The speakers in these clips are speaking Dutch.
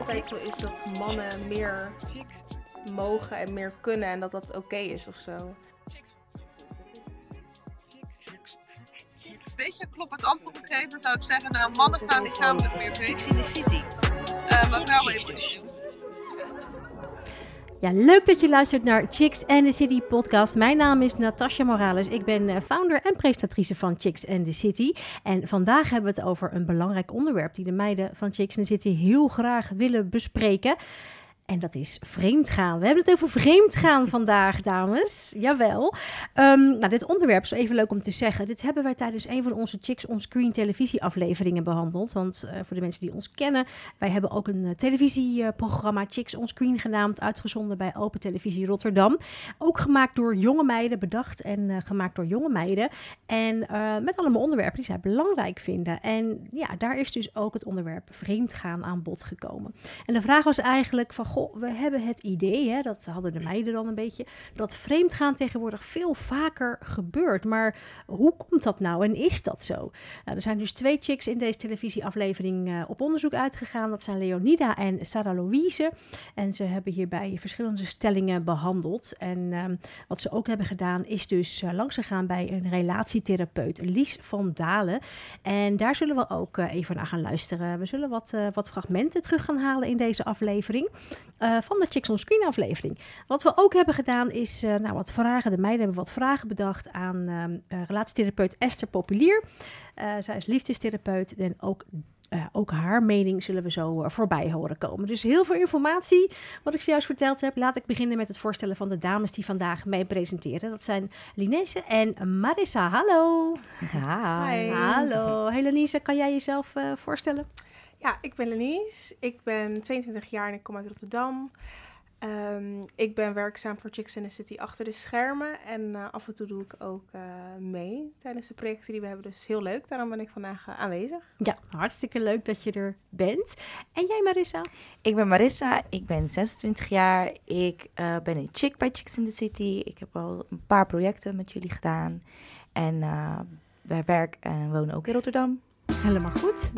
altijd zo is dat mannen meer mogen en meer kunnen en dat dat oké is of zo. beetje klopt het antwoord geven, zou ik zeggen, nou, mannen gaan lichamelijk meer city. Uh, maar vrouwen emotioneel. Ja, leuk dat je luistert naar Chicks and the City podcast. Mijn naam is Natasha Morales. Ik ben eh, founder en presentatrice van Chicks and the City. En vandaag hebben we het over een belangrijk onderwerp die de meiden van Chicks and the City heel graag willen bespreken. En dat is vreemdgaan. We hebben het over vreemdgaan vandaag, dames. Jawel. Um, nou, dit onderwerp is even leuk om te zeggen. Dit hebben wij tijdens een van onze Chicks on Screen televisieafleveringen behandeld. Want uh, voor de mensen die ons kennen, wij hebben ook een uh, televisieprogramma Chicks on Screen genaamd, uitgezonden bij Open Televisie Rotterdam. Ook gemaakt door jonge meiden, bedacht en uh, gemaakt door jonge meiden. En met allemaal onderwerpen die zij belangrijk vinden. En ja, daar is dus ook het onderwerp vreemdgaan aan bod gekomen. En de vraag was eigenlijk van, we hebben het idee, hè, dat hadden de meiden dan een beetje, dat vreemdgaan tegenwoordig veel vaker gebeurt. Maar hoe komt dat nou en is dat zo? Nou, er zijn dus twee chicks in deze televisieaflevering uh, op onderzoek uitgegaan. Dat zijn Leonida en Sarah Louise. En ze hebben hierbij verschillende stellingen behandeld. En um, wat ze ook hebben gedaan is dus uh, bij een relatietherapeut, Lies van Dalen. En daar zullen we ook uh, even naar gaan luisteren. We zullen wat, wat fragmenten terug gaan halen in deze aflevering. Uh, van de Chicks on Screen aflevering. Wat we ook hebben gedaan is uh, nou, wat vragen. De meiden hebben wat vragen bedacht aan uh, relatietherapeut Esther Populier. zij is liefdestherapeut en ook ook haar mening zullen we zo voorbij horen komen. Dus heel veel informatie, wat ik zojuist verteld heb. Laat ik beginnen met het voorstellen van de dames die vandaag mee presenteren. Dat zijn Linese en Marissa. Hallo. Hi. Hallo. Hey Linese, kan jij jezelf voorstellen? Ja, ik ben Lenice. Ik ben 22 jaar en ik kom uit Rotterdam. Um, ik ben werkzaam voor Chicks in the City achter de schermen. En uh, af en toe doe ik ook uh, mee tijdens de projecten die we hebben. Dus heel leuk, daarom ben ik vandaag uh, aanwezig. Ja, hartstikke leuk dat je er bent. En jij Marissa? Ik ben Marissa, ik ben 26 jaar. Ik ben een chick bij Chicks in the City. Ik heb al een paar projecten met jullie gedaan. En wij werken en wonen ook in Rotterdam. Helemaal goed.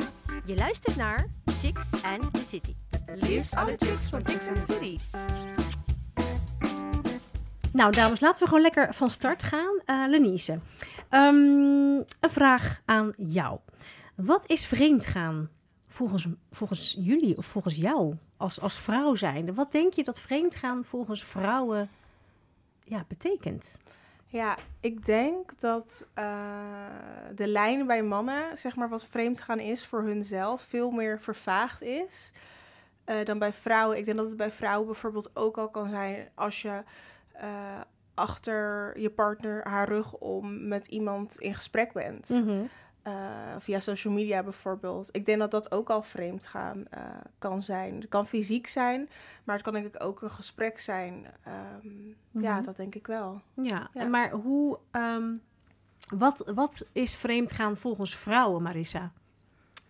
Je luistert naar Chicks and the City. Liefst alle chicks van Chicks and the City. Nou, dames, laten we gewoon lekker van start gaan. Uh, Lenice, um, een vraag aan jou. Wat is vreemdgaan volgens, volgens jullie of volgens jou als, als vrouw zijnde? Wat denk je dat vreemdgaan volgens vrouwen ja, betekent? Ja, ik denk dat uh, de lijn bij mannen, zeg maar wat vreemd gaan is voor hunzelf, veel meer vervaagd is uh, dan bij vrouwen. Ik denk dat het bij vrouwen bijvoorbeeld ook al kan zijn als je uh, achter je partner haar rug om met iemand in gesprek bent. Mm. Uh, via social media bijvoorbeeld. Ik denk dat dat ook al vreemd gaan uh, kan zijn. Het kan fysiek zijn, maar het kan denk ik ook een gesprek zijn. Um, mm -hmm. Ja, dat denk ik wel. Ja, ja. maar hoe... Um, wat, wat is vreemd gaan volgens vrouwen, Marissa?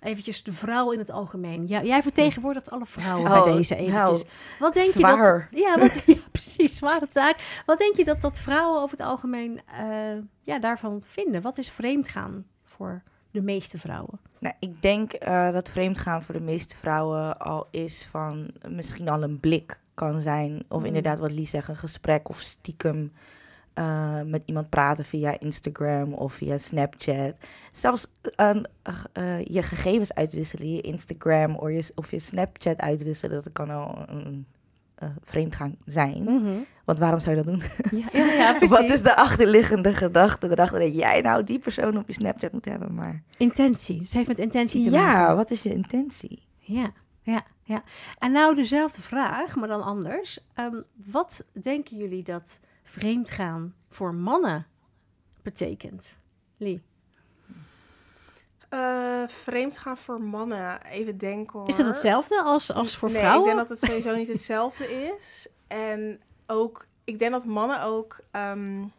Eventjes de vrouw in het algemeen. Ja, jij vertegenwoordigt alle vrouwen oh, bij deze eventjes. Nou, wat denk zwaar. je dat? Ja, wat, ja, precies, zware taak. Wat denk je dat, dat vrouwen over het algemeen uh, ja, daarvan vinden? Wat is vreemdgaan voor de meeste vrouwen? Nou, ik denk uh, dat vreemdgaan voor de meeste vrouwen al is van misschien al een blik kan zijn. Of mm. inderdaad, wat Lies zegt, een gesprek of stiekem uh, met iemand praten via Instagram of via Snapchat. Zelfs uh, uh, je gegevens uitwisselen, je Instagram of je, of je Snapchat uitwisselen, dat kan al een vreemdgang zijn. Mm -hmm. Want waarom zou je dat doen? Ja, ja, ja precies. Wat is de achterliggende gedachte erachter dat jij nou die persoon op je Snapchat moet hebben? Maar... Intentie. Het heeft met intentie te ja, maken. Ja, wat is je intentie? Ja, ja, ja. En nou dezelfde vraag, maar dan anders. Um, wat denken jullie dat vreemdgaan voor mannen betekent? Lee? Uh, vreemdgaan voor mannen, even denken hoor. Is dat hetzelfde als, als voor nee, vrouwen? ik denk dat het sowieso niet hetzelfde is. En ook, ik denk dat mannen ook um,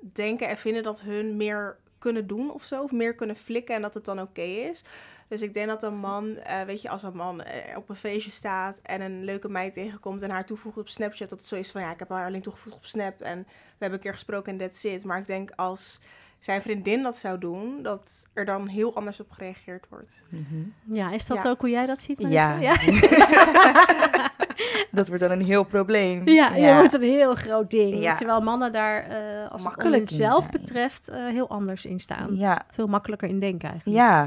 denken en vinden dat hun meer kunnen doen of zo. Of meer kunnen flikken en dat het dan oké okay is. Dus ik denk dat een man, uh, weet je, als een man uh, op een feestje staat en een leuke meid tegenkomt en haar toevoegt op Snapchat, dat het zo is van ja, ik heb haar alleen toegevoegd op Snap en we hebben een keer gesproken en that's it. Maar ik denk als zijn vriendin dat zou doen, dat er dan heel anders op gereageerd wordt. Mhm. Ja, is dat Ja. ook hoe jij dat ziet? Ja. Marissa? dat wordt dan een heel probleem. Ja, ja, wordt een heel groot ding. Ja. Terwijl mannen daar, eh, als het Makkelijk zijn. betreft, eh, heel anders in staan. Ja, Veel makkelijker in denken eigenlijk. ja,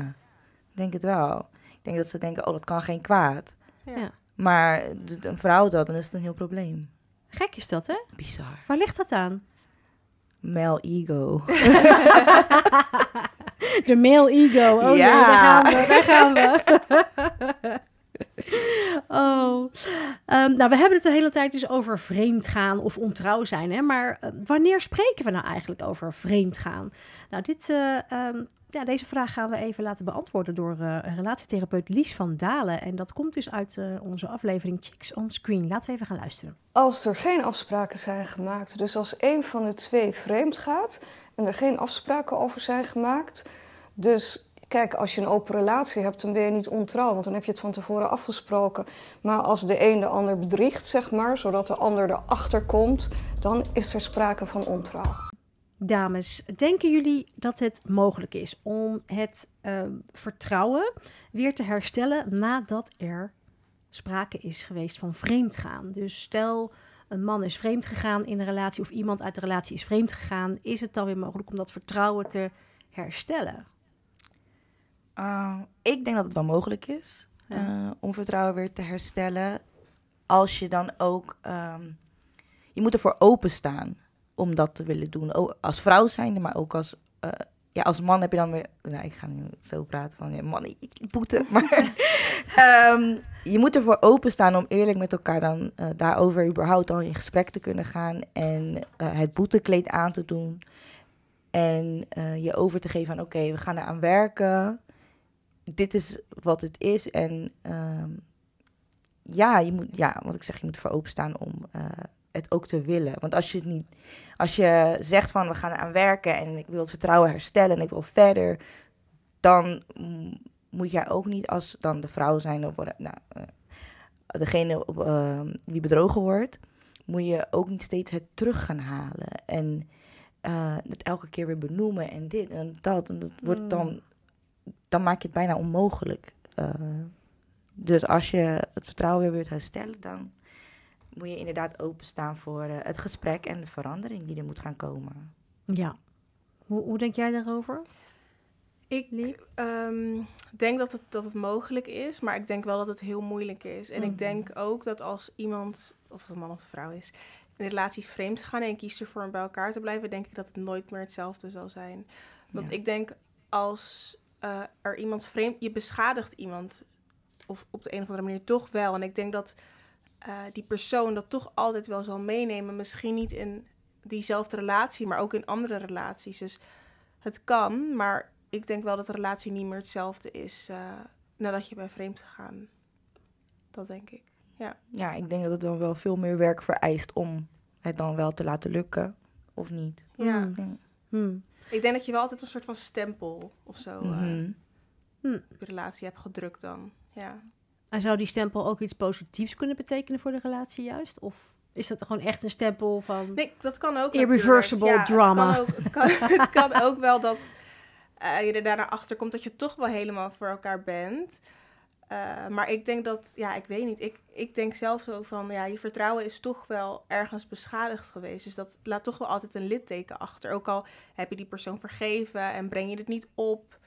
ik denk het wel. Ik denk dat ze denken, oh, dat kan geen kwaad. Ja. Ja. Maar een vrouw dat, dan is het een heel probleem. Gek is dat, hè? Bizar. Waar ligt dat aan? Male ego. De male ego. Oh Ja. nee, daar gaan we, daar gaan we. oh. Ehm, nou, we hebben het de hele tijd dus over vreemd gaan of ontrouw zijn. Hè? Maar eh, wanneer spreken we nou eigenlijk over vreemd gaan? Nou, dit, eh, ehm, ja, deze vraag gaan we even laten beantwoorden door eh, relatietherapeut Lies van Dalen. En dat komt dus uit onze aflevering Chicks on Screen. Laten we even gaan luisteren. Als er geen afspraken zijn gemaakt, dus als een van de twee vreemd gaat en er geen afspraken over zijn gemaakt. Dus kijk, als je een open relatie hebt, dan ben je niet ontrouw, want dan heb je het van tevoren afgesproken. Maar als de een de ander bedriegt, zeg maar, zodat de ander erachter komt, dan is er sprake van ontrouw. Dames, denken jullie dat het mogelijk is om het eh, vertrouwen weer te herstellen nadat er sprake is geweest van vreemdgaan? Dus stel, een man is vreemd gegaan in een relatie of iemand uit de relatie is vreemd gegaan, is het dan weer mogelijk om dat vertrouwen te herstellen? Uh, ik denk dat het wel mogelijk is Ja. uh, om vertrouwen weer te herstellen. Als je dan ook. ehm, je moet ervoor openstaan om dat te willen doen. Als vrouw zijnde, maar ook als. eh, ja, als man heb je dan weer. Nou, ik ga nu zo praten van. Ja, man, ik boete. Maar. ehm, je moet ervoor openstaan om eerlijk met elkaar dan eh, daarover überhaupt al in gesprek te kunnen gaan. En eh, het boetekleed aan te doen. En eh, je over te geven van oké, we gaan eraan werken. Dit is wat het is. En ehm, ja, je moet, ja, wat ik zeg, je moet ervoor openstaan om eh, het ook te willen. Want als je het niet, als je zegt van we gaan eraan werken en ik wil het vertrouwen herstellen en ik wil verder, dan mm, moet jij ook niet als dan de vrouw zijn of nou, eh, degene op, ehm, die bedrogen wordt, moet je ook niet steeds het terug gaan halen. En eh, het elke keer weer benoemen en dit en dat. En dat wordt dan, dan maak je het bijna onmogelijk. Eh, dus als je het vertrouwen weer wilt herstellen, dan moet je inderdaad openstaan voor eh, het gesprek en de verandering die er moet gaan komen. Ja. Hoe, hoe denk jij daarover? Ik ehm, denk dat het, dat het mogelijk is, maar ik denk wel dat het heel moeilijk is. En Mhm. ik denk ook dat als iemand, of het een man of een vrouw is, in relaties vreemd gaan en kiest ervoor om bij elkaar te blijven, denk ik dat het nooit meer hetzelfde zal zijn. Want Ja. ik denk als eh, er iemand vreemd, je beschadigt iemand, of op de een of andere manier toch wel. En ik denk dat eh, die persoon dat toch altijd wel zal meenemen, misschien niet in diezelfde relatie, maar ook in andere relaties. Dus het kan, maar ik denk wel dat de relatie niet meer hetzelfde is eh, nadat je bent vreemd gegaan. Dat denk ik. Ja, ik denk dat het dan wel veel meer werk vereist om het dan wel te laten lukken of niet. Ja. Hmm. Ik denk dat je wel altijd een soort van stempel of zo op je relatie hebt gedrukt dan. Ja. En zou die stempel ook iets positiefs kunnen betekenen voor de relatie juist? Of is dat gewoon echt een stempel van... Nee, dat kan ook Irreversible. Ja, drama. Het kan, ook, het, kan, het kan ook wel dat eh, je er daarna achter komt dat je toch wel helemaal voor elkaar bent. Eh, maar ik denk dat, ja, ik weet niet. Ik, ik denk zelf zo van, ja, je vertrouwen is toch wel ergens beschadigd geweest. Dus dat laat toch wel altijd een litteken achter. Ook al heb je die persoon vergeven en breng je het niet op.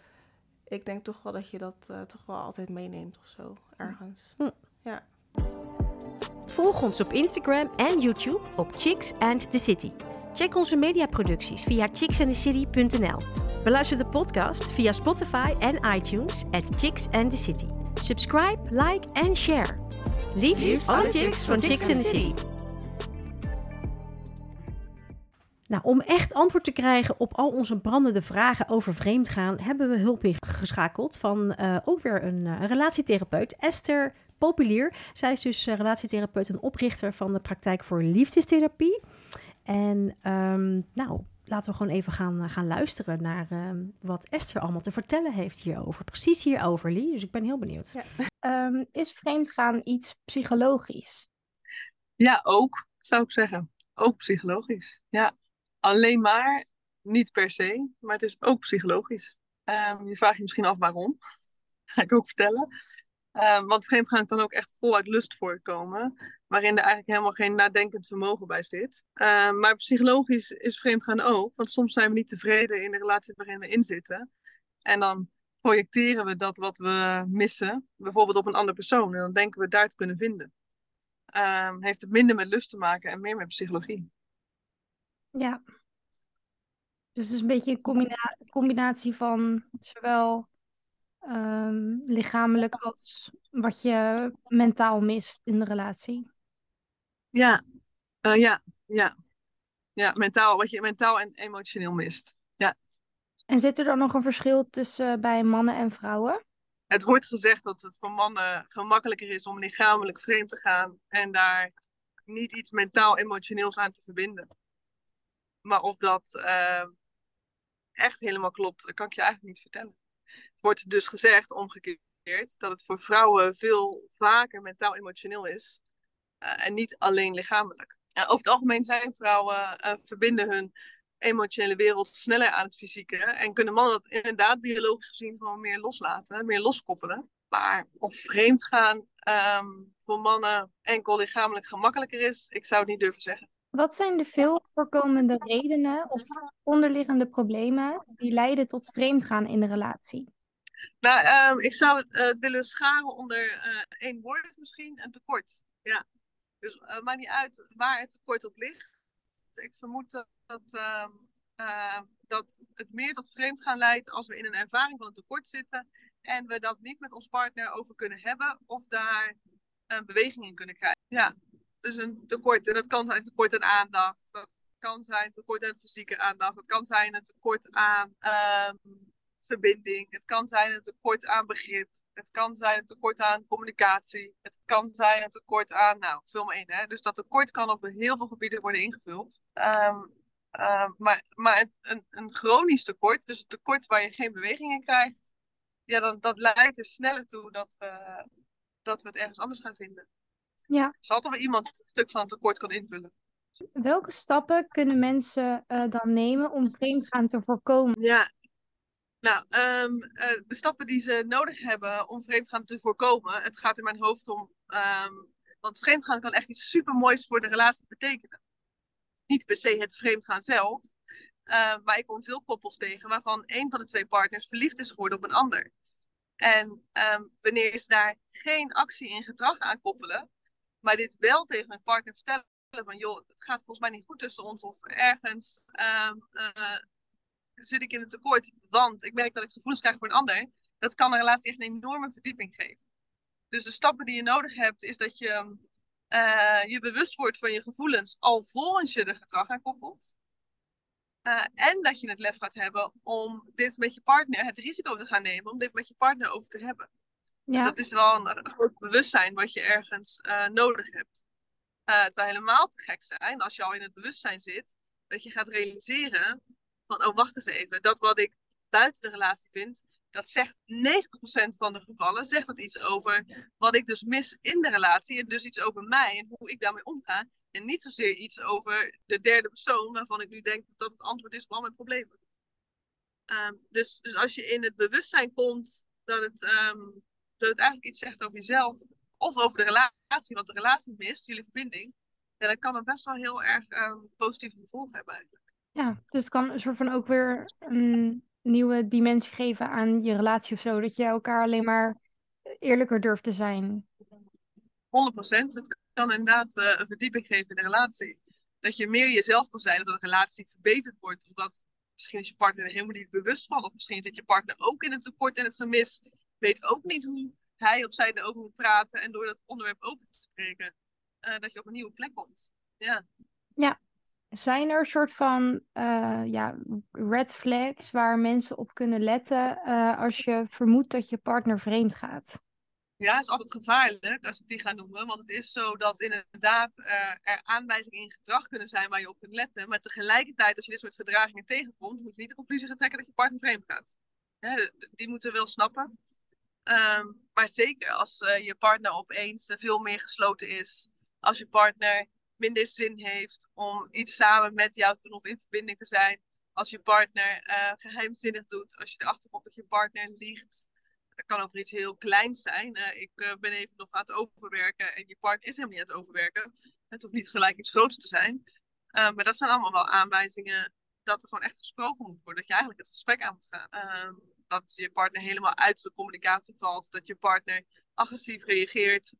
Ik denk toch wel dat je dat eh, toch wel altijd meeneemt of zo, ergens. Volg ons op Instagram en YouTube op Chicks and the City. Check onze mediaproducties via chicksandthecity.nl. Beluister de podcast via Spotify en iTunes at Chicks and the City. Subscribe, like en share. Liefst, alle chicks van Chicks and the City. Nou, om echt antwoord te krijgen op al onze brandende vragen over vreemdgaan, hebben we hulp ingeschakeld van eh, ook weer een, eh, relatietherapeut, Esther Populier. Zij is dus eh, relatietherapeut en oprichter van de praktijk voor liefdestherapie. En ehm, nou, laten we gewoon even gaan, eh, gaan luisteren naar ehm, wat Esther allemaal te vertellen heeft hierover. Precies hierover, Lee. Dus ik ben heel benieuwd. Ja. Ehm, is vreemdgaan iets psychologisch? Ja, ook, zou ik zeggen. Ook psychologisch. Ja. Alleen maar niet per se, maar het is ook psychologisch. Um, je vraagt je misschien af waarom. Ga ik ook vertellen. Um, want vreemdgaan kan ook echt voluit lust voorkomen, waarin er eigenlijk helemaal geen nadenkend vermogen bij zit. Um, maar psychologisch is vreemdgaan ook, want soms zijn we niet tevreden in de relatie waarin we in zitten. En dan projecteren we dat wat we missen, bijvoorbeeld op een andere persoon. En dan denken we daar te kunnen vinden. Um, heeft het minder met lust te maken en meer met psychologie. Ja. Dus het is een beetje een combina combinatie van zowel um, lichamelijk als wat je mentaal mist in de relatie. Ja, uh, ja, ja. Ja, mentaal, wat je mentaal en emotioneel mist. Ja. En zit er dan nog een verschil tussen bij mannen en vrouwen? Het wordt gezegd dat het voor mannen gemakkelijker is om lichamelijk vreemd te gaan en daar niet iets mentaal-emotioneels aan te verbinden. Maar of dat uh, echt helemaal klopt, dat kan ik je eigenlijk niet vertellen. Wordt dus gezegd, omgekeerd, dat het voor vrouwen veel vaker mentaal-emotioneel is uh, en niet alleen lichamelijk. Over het algemeen zijn vrouwen uh, verbinden hun emotionele wereld sneller aan het fysieke. En kunnen mannen dat inderdaad biologisch gezien gewoon meer loslaten, meer loskoppelen. Maar of vreemd gaan um, voor mannen enkel lichamelijk gemakkelijker is, ik zou het niet durven zeggen. Wat zijn de veel voorkomende redenen of onderliggende problemen die leiden tot vreemdgaan in de relatie? Nou, um, ik zou het uh, willen scharen onder uh, één woord misschien, een tekort. Ja. Dus uh, maakt niet uit waar het tekort op ligt. Ik vermoed dat, uh, uh, dat het meer tot vreemdgaan leidt als we in een ervaring van een tekort zitten en we dat niet met ons partner over kunnen hebben of daar een beweging in kunnen krijgen. Ja, dus een tekort. En dat kan zijn tekort aan aandacht. Dat kan zijn tekort aan fysieke aandacht. Het kan zijn een tekort aan verbinding. Het kan zijn een tekort aan begrip. Het kan zijn een tekort aan communicatie. Het kan zijn een tekort aan, nou, vul maar in. Hè? Dus dat tekort kan op heel veel gebieden worden ingevuld. Um, uh, maar maar een, een, een, chronisch tekort, dus een tekort waar je geen beweging in krijgt, ja, dan, dat leidt er sneller toe dat we, dat we het ergens anders gaan vinden. Ja. Dus altijd wel iemand het stuk van het tekort kan invullen. Welke stappen kunnen mensen uh, dan nemen om vreemdgaan te voorkomen? Ja, nou, um, uh, de stappen die ze nodig hebben om vreemdgaan te voorkomen, het gaat in mijn hoofd om, um, want vreemdgaan kan echt iets supermoois voor de relatie betekenen. Niet per se het vreemdgaan zelf, uh, maar ik kom veel koppels tegen waarvan een van de twee partners verliefd is geworden op een ander. En um, wanneer ze daar geen actie in gedrag aan koppelen, maar dit wel tegen hun partner vertellen van joh, het gaat volgens mij niet goed tussen ons of ergens uh, zit ik in een tekort, want ik merk dat ik gevoelens krijg voor een ander, dat kan een relatie echt een enorme verdieping geven. Dus de stappen die je nodig hebt, is dat je uh, je bewust wordt van je gevoelens alvorens je er gedrag aan koppelt. Uh, en dat je het lef gaat hebben om dit met je partner, het risico te gaan nemen om dit met je partner over te hebben. Ja. Dus dat is wel een, een groot bewustzijn wat je ergens uh, nodig hebt. het zou helemaal te gek zijn als je al in het bewustzijn zit, dat je gaat realiseren van, oh wacht eens even, dat wat ik buiten de relatie vind, dat zegt 90% van de gevallen, zegt dat iets over wat ik dus mis in de relatie en dus iets over mij en hoe ik daarmee omga. En niet zozeer iets over de derde persoon, waarvan ik nu denk dat dat het antwoord is op al mijn problemen. Um, dus, dus als je in het bewustzijn komt dat het, um, dat het eigenlijk iets zegt over jezelf, of over de relatie, wat de relatie mist, jullie verbinding, ja, dan kan het best wel heel erg um, positieve gevolgen hebben eigenlijk. Ja, dus het kan een soort van ook weer een nieuwe dimensie geven aan je relatie of zo. Dat je elkaar alleen maar eerlijker durft te zijn. 100 procent. Het kan inderdaad uh, een verdieping geven in de relatie. Dat je meer jezelf kan zijn, dat de relatie verbeterd wordt. Omdat misschien is je partner er helemaal niet bewust van. Of misschien zit je partner ook in het tekort en het gemis. Weet ook niet hoe hij of zij erover moet praten. En door dat onderwerp open te spreken, uh, dat je op een nieuwe plek komt. Ja. Ja, zijn er soort van uh, ja, red flags waar mensen op kunnen letten uh, als je vermoedt dat je partner vreemd gaat? Ja, is altijd gevaarlijk als ik die ga noemen. Want het is zo dat inderdaad uh, er aanwijzingen in gedrag kunnen zijn waar je op kunt letten. Maar tegelijkertijd, als je dit soort gedragingen tegenkomt, moet je niet de conclusie gaan trekken dat je partner vreemd gaat. Die moeten we wel snappen. Um, maar zeker als je partner opeens veel meer gesloten is. Als je partner minder zin heeft om iets samen met jou te doen of in verbinding te zijn. als je partner eh, geheimzinnig doet, als je erachter komt dat je partner liegt. Dat kan over iets heel kleins zijn. Eh, ik eh, ben even nog aan het overwerken en je partner is helemaal niet aan het overwerken. Het hoeft niet gelijk iets groots te zijn. maar dat zijn allemaal wel aanwijzingen dat er gewoon echt gesproken moet worden. Dat je eigenlijk het gesprek aan moet gaan. Dat je partner helemaal uit de communicatie valt. Dat je partner agressief reageert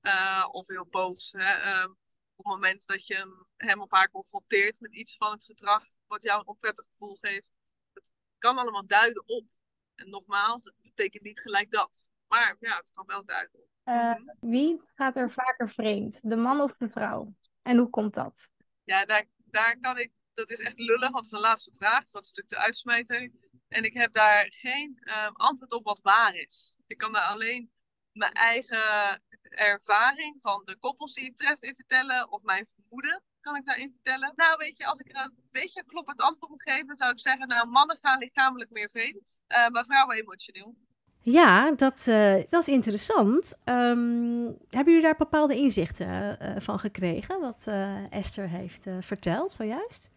of heel boos. Hè? Ehm, op het moment dat je hem, of haar confronteert met iets van het gedrag wat jou een onprettig gevoel geeft. Het kan allemaal duiden op. En nogmaals, het betekent niet gelijk dat. Maar ja, het kan wel duiden op. Uh, wie gaat er vaker vreemd? De man of de vrouw? En hoe komt dat? Ja, daar, daar kan ik. Dat is echt lullig, want dat is een laatste vraag. Dus dat is natuurlijk de uitsmijter. En ik heb daar geen uh, antwoord op wat waar is. Ik kan daar alleen mijn eigen ervaring van de koppels die ik tref in vertellen. Of mijn vermoeden kan ik daarin vertellen. Nou, weet je, als ik er een beetje kloppend antwoord moet geven, zou ik zeggen, nou, mannen gaan lichamelijk meer vreemd, uh, maar vrouwen emotioneel. Ja, dat, uh, dat is interessant. Um, hebben jullie daar bepaalde inzichten uh, van gekregen, wat Esther heeft verteld zojuist?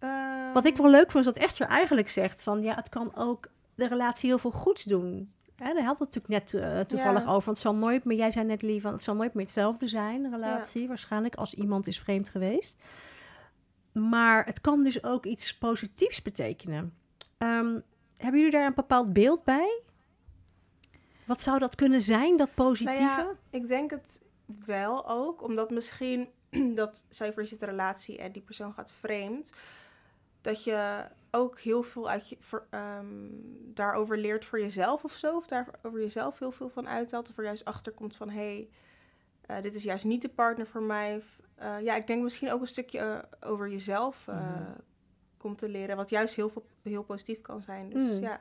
Um... Wat ik wel leuk vond, is dat Esther eigenlijk zegt van, ja, het kan ook de relatie heel veel goeds doen. Daar had het natuurlijk net uh, toevallig over. Want het zal nooit meer, jij zei net lief, het zal nooit meer hetzelfde zijn, een relatie, waarschijnlijk, als iemand is vreemd geweest. Maar het kan dus ook iets positiefs betekenen. Um, hebben jullie daar een bepaald beeld bij? Wat zou dat kunnen zijn, dat positieve? Nou ja, ik denk het wel ook, omdat misschien dat zij voor zit relatie en die persoon gaat vreemd, dat je ook heel veel uit je, voor, um, daarover leert voor jezelf of zo. Of daar over jezelf heel veel van uithaalt. Of er juist achter komt van hé, hey, uh, dit is juist niet de partner voor mij. Uh, ja, ik denk misschien ook een stukje uh, over jezelf mm. komt te leren. Wat juist heel, veel, heel positief kan zijn. Dus mm. ja.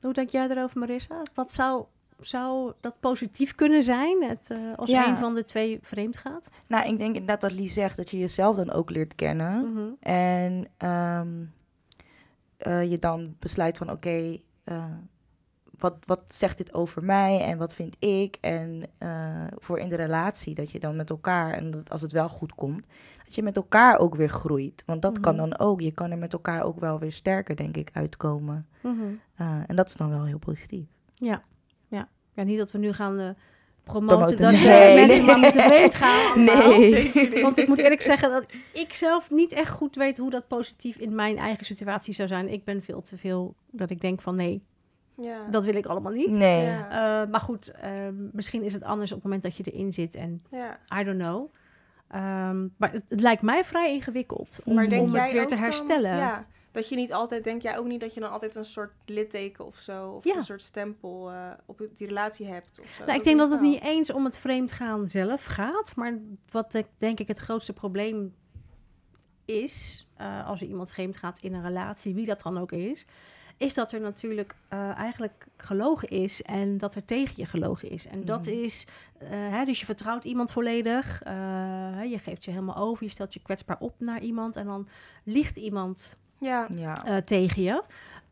Hoe denk jij erover, Marissa? Wat zou, zou dat positief kunnen zijn het, als ja. een van de twee vreemd gaat? Nou, ik denk inderdaad wat Lie zegt, dat je jezelf dan ook leert kennen. Mm -hmm. En um, uh, je dan besluit van oké, okay, uh, wat, wat zegt dit over mij en wat vind ik? En uh, voor in de relatie, dat je dan met elkaar, en dat als het wel goed komt, dat je met elkaar ook weer groeit. Want dat mm -hmm. kan dan ook, je kan er met elkaar ook wel weer sterker, denk ik, uitkomen. Mm -hmm. en dat is dan wel heel positief. Ja, ja. ja niet dat we nu gaan promoten, dat nee, mensen nee. maar moeten vreemd gaan. Nee. Want ik moet eerlijk zeggen dat ik zelf niet echt goed weet hoe dat positief in mijn eigen situatie zou zijn. Ik ben veel te veel dat ik denk van nee, ja. dat wil ik allemaal niet. Nee. Ja. Uh, maar goed, uh, misschien is het anders op het moment dat je erin zit en ja. I don't know. Um, maar het, het, lijkt mij vrij ingewikkeld om, om het weer te herstellen. Dan, ja. Dat je niet altijd, denk jij ook niet dat je dan altijd een soort litteken of zo, of ja. een soort stempel uh, op die relatie hebt? Of zo. Nou, ik denk dat het niet eens om het vreemdgaan zelf gaat, maar wat ik, denk ik het grootste probleem is, uh, als er iemand vreemd gaat in een relatie, wie dat dan ook is, is dat er natuurlijk uh, eigenlijk gelogen is en dat er tegen je gelogen is. En mm. dat is, hè, dus je vertrouwt iemand volledig, je geeft je helemaal over, je stelt je kwetsbaar op naar iemand en dan liegt iemand ja. ja. Uh, tegen je.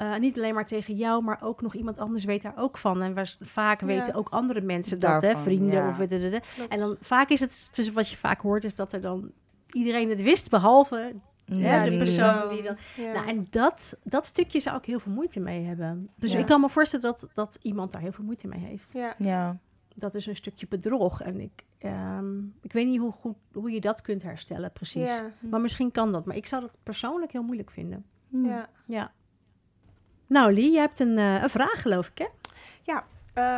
Uh, niet alleen maar tegen jou, maar ook nog iemand anders weet daar ook van. En vaak weten ook andere mensen dat, hè, vrienden ja. of de, En dan vaak is het, dus wat je vaak hoort, is dat er dan iedereen het wist, behalve ja, de persoon die dan. Nou, en dat, dat stukje zou ik heel veel moeite mee hebben. Dus ik kan me voorstellen dat, dat iemand daar heel veel moeite mee heeft. Ja. Dat is een stukje bedrog. En ik, um, ik weet niet hoe, goed, hoe je dat kunt herstellen, precies. Ja. Maar misschien kan dat. Maar ik zou dat persoonlijk heel moeilijk vinden. Hmm. Ja. ja. Nou, Lee, je hebt een, uh, een vraag, geloof ik, hè? Ja,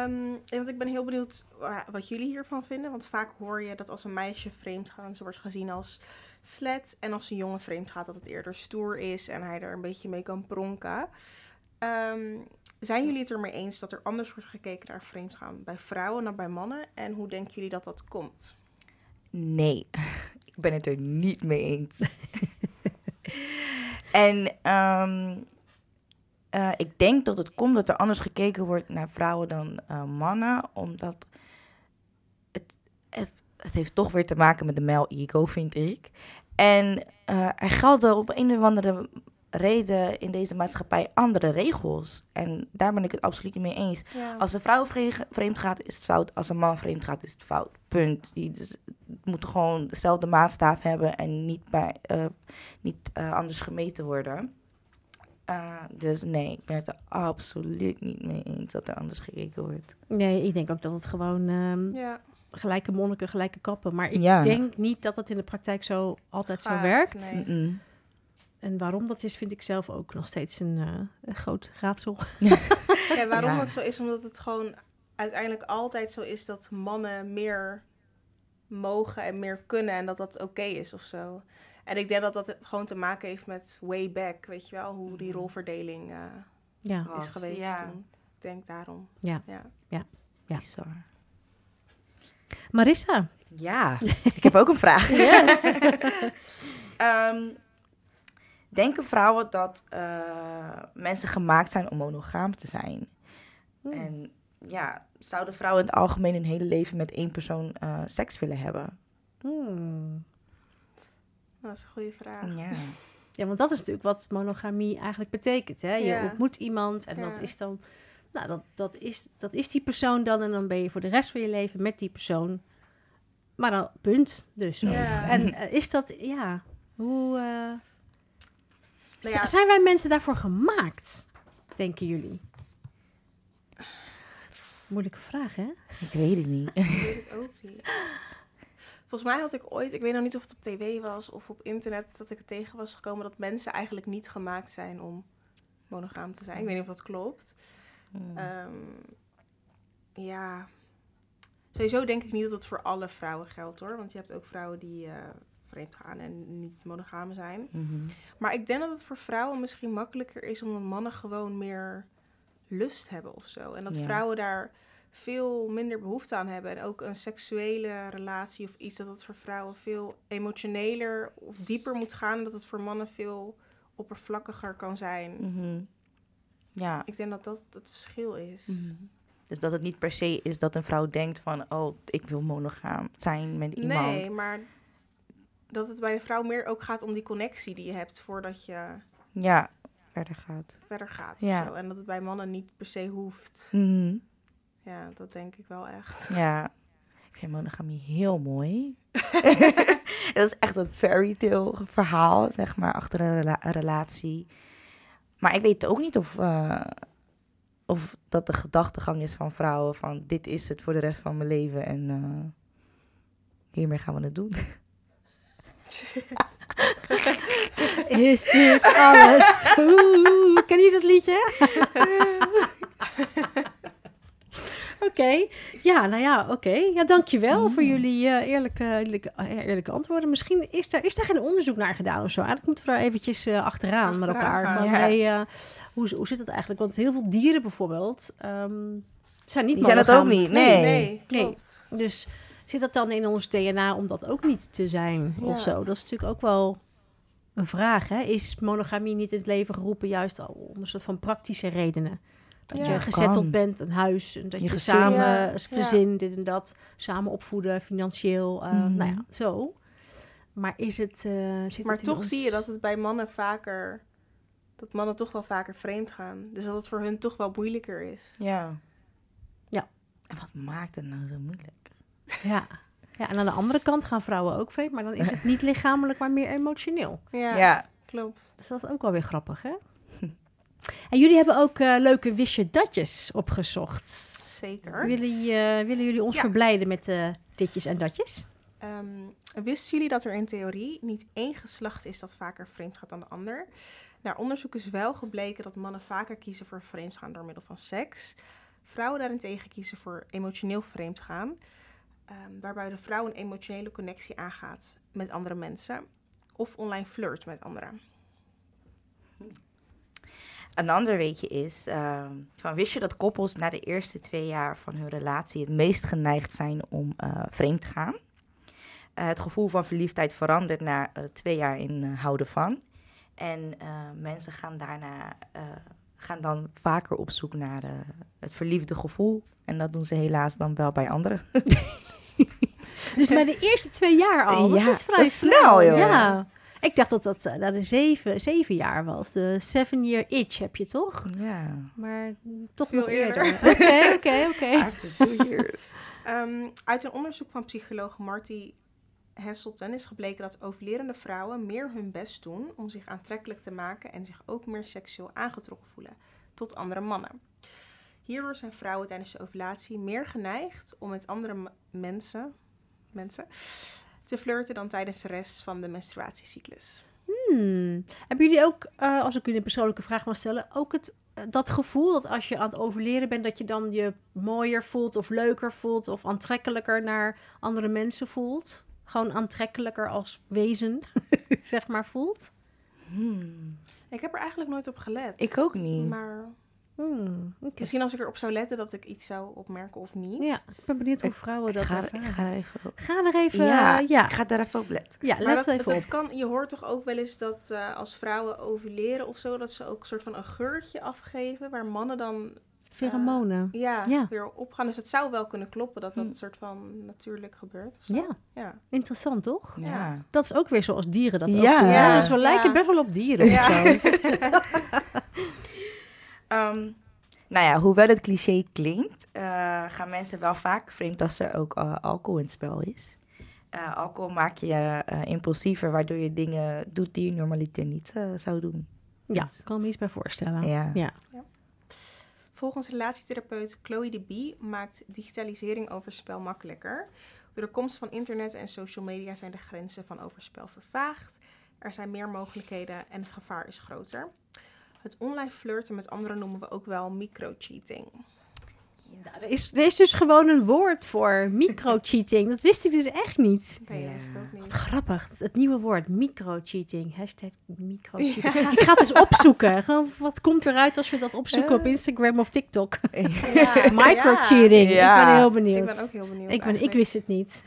um, want ik ben heel benieuwd wat jullie hiervan vinden. Want vaak hoor je dat als een meisje vreemd gaat, ze wordt gezien als slet. En als een jongen vreemd gaat, dat het eerder stoer is en hij er een beetje mee kan pronken. Um, zijn jullie het ermee eens dat er anders wordt gekeken naar vreemdgaan bij vrouwen dan bij mannen? En hoe denken jullie dat dat komt? Nee, ik ben het er niet mee eens. en um, uh, ik denk dat het komt dat er anders gekeken wordt naar vrouwen dan uh, mannen, omdat het, het, het heeft toch weer te maken met de male ego, vind ik. En uh, er gelden op een of andere reden in deze maatschappij andere regels. En daar ben ik het absoluut niet mee eens. Ja. Als een vrouw vreemd gaat, is het fout. Als een man vreemd gaat, is het fout. Punt. Je dus, moet gewoon dezelfde maatstaaf hebben en niet, bij, uh, niet uh, anders gemeten worden. Uh, dus nee, ik ben het er absoluut niet mee eens dat er anders gekeken wordt. Nee, ik denk ook dat het gewoon um, Ja. gelijke monniken, gelijke kappen. Maar ik Ja. denk niet dat het in de praktijk zo altijd zo werkt. nee. En waarom dat is, vind ik zelf ook nog steeds een, eh, een groot raadsel. Ja, waarom Ja. dat zo is, omdat het gewoon uiteindelijk altijd zo is dat mannen meer mogen en meer kunnen en dat dat oké is of zo. En ik denk dat dat het gewoon te maken heeft met way back, weet je wel, hoe die rolverdeling eh, Ja. is geweest ja. toen. Ik denk daarom. Ja. ja. Ja. Bizar. Marissa. Ja, ik heb ook een vraag. Yes. Ehm, denken vrouwen dat eh, mensen gemaakt zijn om monogaam te zijn? En ja, zouden vrouwen in het algemeen hun hele leven met één persoon eh, seks willen hebben? Hmm. Dat is een goede vraag. Ja. Ja, want dat is natuurlijk wat monogamie eigenlijk betekent. Hè? Je Ja. ontmoet iemand en dat Ja. is dan... Nou, dat, dat, is, dat is die persoon dan en dan ben je voor de rest van je leven met die persoon. Maar dan, punt. Dus. Ja. En eh, is dat, ja, hoe... eh, ja. Zijn wij mensen daarvoor gemaakt, denken jullie? Moeilijke vraag, hè? Ik weet het niet. Ik weet het ook niet. Volgens mij had ik ooit, ik weet nog niet of het op tv was of op internet, dat ik er tegen was gekomen dat mensen eigenlijk niet gemaakt zijn om monogaam te zijn. Ik weet niet of dat klopt. Hmm. Ehm, ja, sowieso denk ik niet dat het voor alle vrouwen geldt hoor. Want je hebt ook vrouwen die eh, vreemd gaan en niet monogaam zijn. Mhm. Maar ik denk dat het voor vrouwen misschien makkelijker is omdat mannen gewoon meer lust hebben of zo. En dat Ja. vrouwen daar veel minder behoefte aan hebben. En ook een seksuele relatie of iets dat het voor vrouwen veel emotioneler of dieper moet gaan. En dat het voor mannen veel oppervlakkiger kan zijn. Mhm. Ja. Ik denk dat dat het verschil is. Mhm. Dus dat het niet per se is dat een vrouw denkt van... oh, ik wil monogaam zijn met iemand. Nee, maar dat het bij de vrouw meer ook gaat om die connectie die je hebt voordat je Ja, verder gaat. verder gaat. Ja. Zo. En dat het bij mannen niet per se hoeft. Mhm. Ja, dat denk ik wel echt. Ja, ik vind monogamie heel mooi. dat is echt een fairy tale verhaal, zeg maar, achter een, rela- een relatie. Maar ik weet ook niet of, eh, of dat de gedachtegang is van vrouwen van dit is het voor de rest van mijn leven en eh, hiermee gaan we het doen. Is dit alles? Oeh, ken je dat liedje? Oké, ja, nou ja, oké. Ja, dankjewel voor jullie eh, eerlijke, eerlijke, eh, eerlijke antwoorden. Misschien is daar, is daar geen onderzoek naar gedaan of zo. Eigenlijk moeten we daar eventjes eh, achteraan, met elkaar. gaan, Van, ja. hey, hoe, hoe zit dat eigenlijk? Want heel veel dieren bijvoorbeeld ehm, zijn niet Die zijn dat ook niet, nee. nee, klopt. Dus zit dat dan in ons DNA om dat ook niet te zijn of zo? Dat is natuurlijk ook wel een vraag. Hè? Is monogamie niet in het leven geroepen juist al om een soort van praktische redenen? Dat Ja, je gezetteld kan. bent, een huis, en dat Je je, gezin. samen, Ja, als ja. gezin, dit en dat, samen opvoeden, financieel, eh, Mhm. nou ja, zo. Maar is het... eh, zit Maar het in toch ons- zie je dat het bij mannen vaker... Dat mannen toch wel vaker vreemd gaan. Dus dat het voor hun toch wel moeilijker is. Ja. Ja. En wat maakt het nou zo moeilijk? Ja. ja, en aan de andere kant gaan vrouwen ook vreemd, maar dan is het niet lichamelijk, maar meer emotioneel. Ja, Ja. klopt. Dus dat is ook wel weer grappig, hè? En jullie hebben ook eh, leuke wistje datjes opgezocht. Zeker. Willen, je- willen jullie ons Ja. verblijden met eh, ditjes en datjes? Ehm, wisten jullie dat er in theorie niet één geslacht is dat vaker vreemd gaat dan de ander? Naar onderzoek is wel gebleken dat mannen vaker kiezen voor vreemdgaan door middel van seks. Vrouwen daarentegen kiezen voor emotioneel vreemdgaan. Ehm, waarbij de vrouw een emotionele connectie aangaat met andere mensen. Of online flirt met anderen. Een ander weetje is, ehm, van, wist je dat koppels na de eerste twee jaar van hun relatie het meest geneigd zijn om eh, vreemd te gaan? Eh, het gevoel van verliefdheid verandert na eh, twee jaar in houden van. En mensen gaan daarna gaan dan vaker op zoek naar het verliefde gevoel. En dat doen ze helaas dan wel bij anderen. Dus bij de eerste twee jaar al. Dat Ja, is vrij dat is snel, joh. Ja. Ik dacht dat dat eh, na de zeven, zeven jaar was. De seven year itch heb je toch? Ja. Maar toch Veel nog eerder. Oké, oké, oké. After two years. Ehm, uit een onderzoek van psycholoog Marty Hasselton is gebleken dat overlerende vrouwen meer hun best doen om zich aantrekkelijk te maken en zich ook meer seksueel aangetrokken voelen tot andere mannen. Hierdoor zijn vrouwen tijdens de ovulatie meer geneigd om met andere mensen, mensen te flirten dan tijdens de rest van de menstruatiecyclus. Hmm. Hebben jullie ook, eh, als ik jullie een persoonlijke vraag mag stellen, ook het, eh, dat gevoel dat als je aan het overleren bent, dat je dan je mooier voelt of leuker voelt of aantrekkelijker naar andere mensen voelt? Gewoon aantrekkelijker als wezen, zeg maar, voelt? Hmm. Ik heb er eigenlijk nooit op gelet. Ik ook niet. Maar Hmm, misschien als ik erop zou letten dat ik iets zou opmerken of niet. Ja, ik ben benieuwd hoe Ik vrouwen dat er- ervaren. ik ga er even op. Ga er even, ja, ik ga daar even op letten. ja Maar let dat, even dat op. kan, je hoort toch ook wel eens dat eh, als vrouwen overleren of zo, dat ze ook een soort van een geurtje afgeven, waar mannen dan Pheromonen. ja, Ja. weer opgaan. Dus het zou wel kunnen kloppen dat dat Hm. een soort van natuurlijk gebeurt. Of zo. ja, ja. interessant toch? Ja. Dat is ook weer zoals dieren dat ook Ja. doen. Ja. Dus we lijken best wel op dieren. of Ja. zo. Ehm, nou ja, hoewel het cliché klinkt, eh, gaan mensen wel vaak vreemd als er ook eh, alcohol in het spel is. Eh, alcohol maakt je eh, impulsiever, waardoor je dingen doet die je normaliter niet zou doen. Ja, ik kan me iets bij voorstellen. Ja. ja. Volgens relatietherapeut Chloe de Bie maakt digitalisering overspel makkelijker. Door de komst van internet en social media zijn de grenzen van overspel vervaagd. Er zijn meer mogelijkheden en het gevaar is groter. Het online flirten met anderen noemen we ook wel microcheating. Nou, er, is, er is dus gewoon een woord voor microcheating. Dat wist ik dus echt niet. Nee, Ja. dat Wat grappig. Het nieuwe woord, microcheating. Hashtag microcheating. Ik ga het eens opzoeken. Gewoon, wat komt eruit als we dat opzoeken op Instagram of TikTok? Ja. Microcheating. Ja. Ik ben heel benieuwd. Ik ben ook heel benieuwd. ik, ben, ik wist het niet.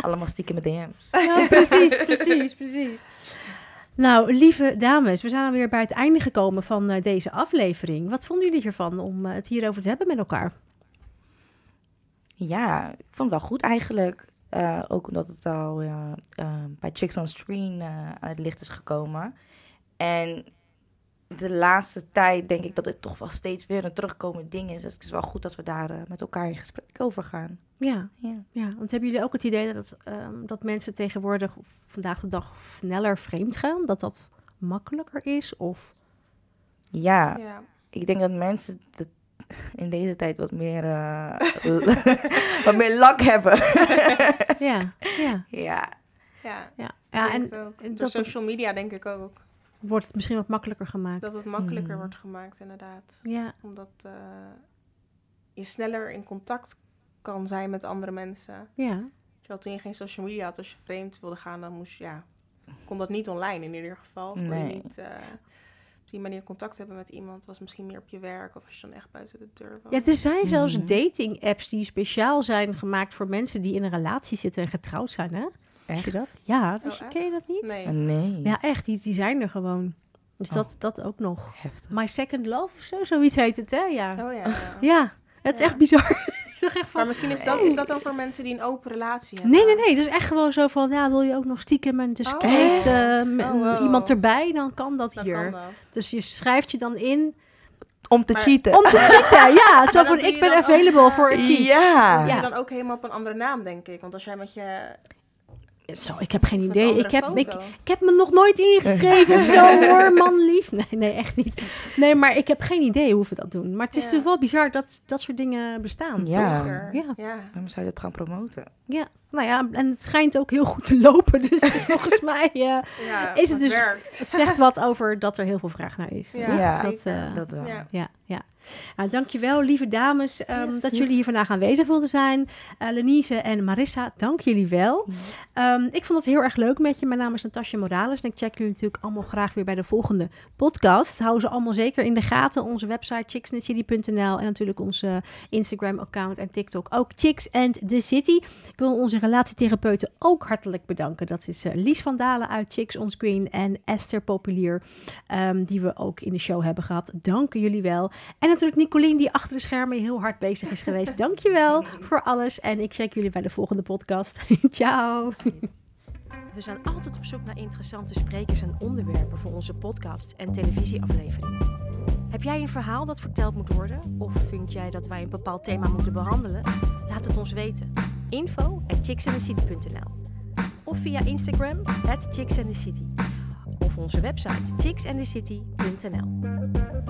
Allemaal stiekem met DM's. Ja, precies, precies, precies. Nou, lieve dames, we zijn alweer bij het einde gekomen van eh, deze aflevering. Wat vonden jullie ervan om eh, het hierover te hebben met elkaar? Ja, ik vond het wel goed eigenlijk. Eh, ook omdat het al bij Chicks on Screen aan het licht is gekomen. En de laatste tijd denk ik dat het toch wel steeds weer een terugkomend ding is. Dus het is wel goed dat we daar eh, met elkaar in gesprek over gaan. Ja, Ja. ja, want hebben jullie ook het idee dat, ehm, dat mensen tegenwoordig, of vandaag de dag, sneller vreemd gaan? Dat dat makkelijker is? Of Ja, Ja. ik denk dat mensen dat in deze tijd wat meer, eh, wat meer lak hebben. ja, ja, ja, Ja, ja. en Door social media denk ik ook. Wordt het misschien wat makkelijker gemaakt. Dat het makkelijker Hmm. wordt gemaakt, inderdaad. Ja, Omdat eh, je sneller in contact kan zijn met andere mensen. ja, Terwijl toen je geen social media had, als je vreemd wilde gaan, dan moest je, ja, kon dat niet online in ieder geval. Of Nee. je niet eh, op die manier contact hebben met iemand. was misschien meer op je werk of als je dan echt buiten de deur was. Ja, er zijn zelfs Mhm. dating-apps die speciaal zijn gemaakt voor mensen die in een relatie zitten en getrouwd zijn, hè? Wist je echt? dat? Ja, dus echt? ken je dat niet? Nee. Eh, Nee, Ja, echt, die, die zijn er gewoon. Dus Oh. dat, dat ook nog. heftig. My Second Love of zo, zoiets heet het, hè? Ja, Oh ja. ja. ja het is echt bizar. Ik dacht echt van, Maar misschien is dat, is dat dan voor mensen die een open relatie hebben. Nee, nee, nee. Dus echt gewoon zo van, ja, wil je ook nog stiekem en discreet Oh. eh, met Oh, wow. iemand erbij, dan kan dat Dan hier. kan dat. Dus je schrijft je dan in Om te Maar- cheaten. om te cheaten. Ja, zo van, ik je ben ook, available eh, for a cheat. Ja. Je dan ook helemaal op een andere naam, denk ik. Want als jij met je... Zo, ik heb geen of een idee. Ik heb, ik, heb me nog nooit ingeschreven. zo hoor, man lief. Nee, nee, echt niet. Nee, maar ik heb geen idee hoe we dat doen. Maar het is Ja. dus wel bizar dat dat soort dingen bestaan. Ja. toch? Ja. ja. Waarom zou je dat gaan promoten? Ja, nou ja, en het schijnt ook heel goed te lopen. Dus volgens mij uh, Ja, Is het dus- werkt. het zegt wat over dat er heel veel vraag naar is. Ja, dat, eh, Dat wel. Ja. Ja, ja. Nou, dankjewel, lieve dames, ehm, Yes. dat jullie hier vandaag aanwezig wilden zijn. Eh Lenise en Marissa, dank jullie wel. Ehm, ik vond het heel erg leuk met je. Mijn naam is Natasja Morales en ik check jullie natuurlijk allemaal graag weer bij de volgende podcast. Hou ze allemaal zeker in de gaten. Onze website chicksandthecity.nl en natuurlijk onze Instagram-account en TikTok ook Chicks and the City. Ik wil onze relatietherapeuten ook hartelijk bedanken. Dat is eh, Lies van Dalen uit Chicks on Screen en Esther Populier, ehm, die we ook in de show hebben gehad. Dank jullie wel. En natuurlijk Nicolien, die achter de schermen heel hard bezig is geweest. Dank je wel voor alles. En ik check jullie bij de volgende podcast. Ciao. We zijn altijd op zoek naar interessante sprekers en onderwerpen voor onze podcasts en televisieafleveringen. Heb jij een verhaal dat verteld moet worden? Of vind jij dat wij een bepaald thema moeten behandelen? Laat het ons weten. Info at of via Instagram, at Chicks. Of onze website chicksandthecity.nl.